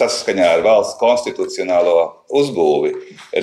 saskaņā ar valsts konstitucionālo uzbūvi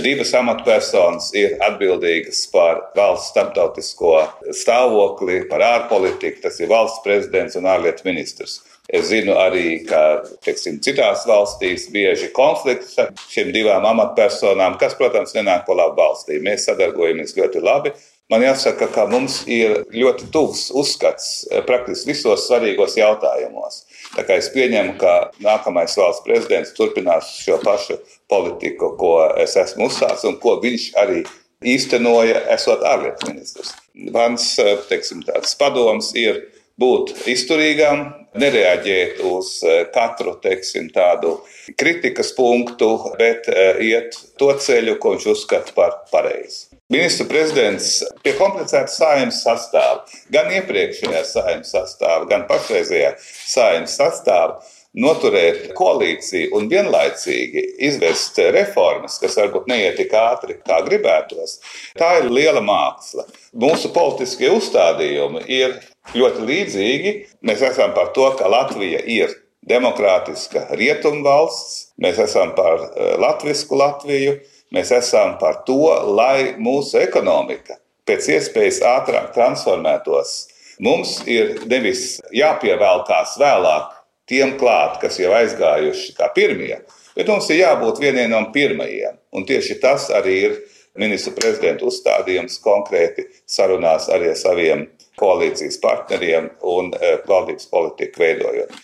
divas amatpersonas ir atbildīgas par valsts starptautisko stāvokli, par ārpolitiku. Tas ir valsts prezidents un ārlietu ministrs. Es zinu arī, ka teiksim, citās valstīs bieži konflikts ar šīm divām amatpersonām, kas, protams, nenāk pa labu valstī. Mēs sadarbojamies ļoti labi. Man jāsaka, ka mums ir ļoti tuvs uzskats eh, praktiski visos svarīgos jautājumos. Tā kā es pieņemu, ka nākamais valsts prezidents turpinās šo pašu politiku, ko es esmu uzsācis un ko viņš arī īstenoja, esot ārlietu ministrs. Mans eh, teiksim, padoms ir būt izturīgam, nereaģēt uz eh, katru teiksim, tādu kritikas punktu, bet eh, iet to ceļu, ko viņš uzskata par pareizu. Ministru prezidents pie komplicēta saimnes sastāvā, gan iepriekšējā saimnes sastāvā, gan pašreizējā saimnes sastāvā noturēt koalīciju un vienlaicīgi izvest reformas, kas varbūt neiet tik ātri, kā gribētos, tā ir liela māksla. Mūsu politiskie uzstādījumi ir ļoti līdzīgi. Mēs esam par to, ka Latvija ir demokrātiska rietumvalsts, mēs esam par eh, latviešu Latviju, mēs esam par to, lai mūsu ekonomika pēc iespējas ātrāk transformētos. Mums ir nevis jāpievelkās vēlāk tiem klāt, kas jau aizgājuši kā pirmie, bet mums ir jābūt vieniem no pirmajiem. Un tieši tas arī ir ministra prezidenta uzstādījums konkrēti sarunās arī ar saviem koalīcijas partneriem un eh, valdības politiku veidojot.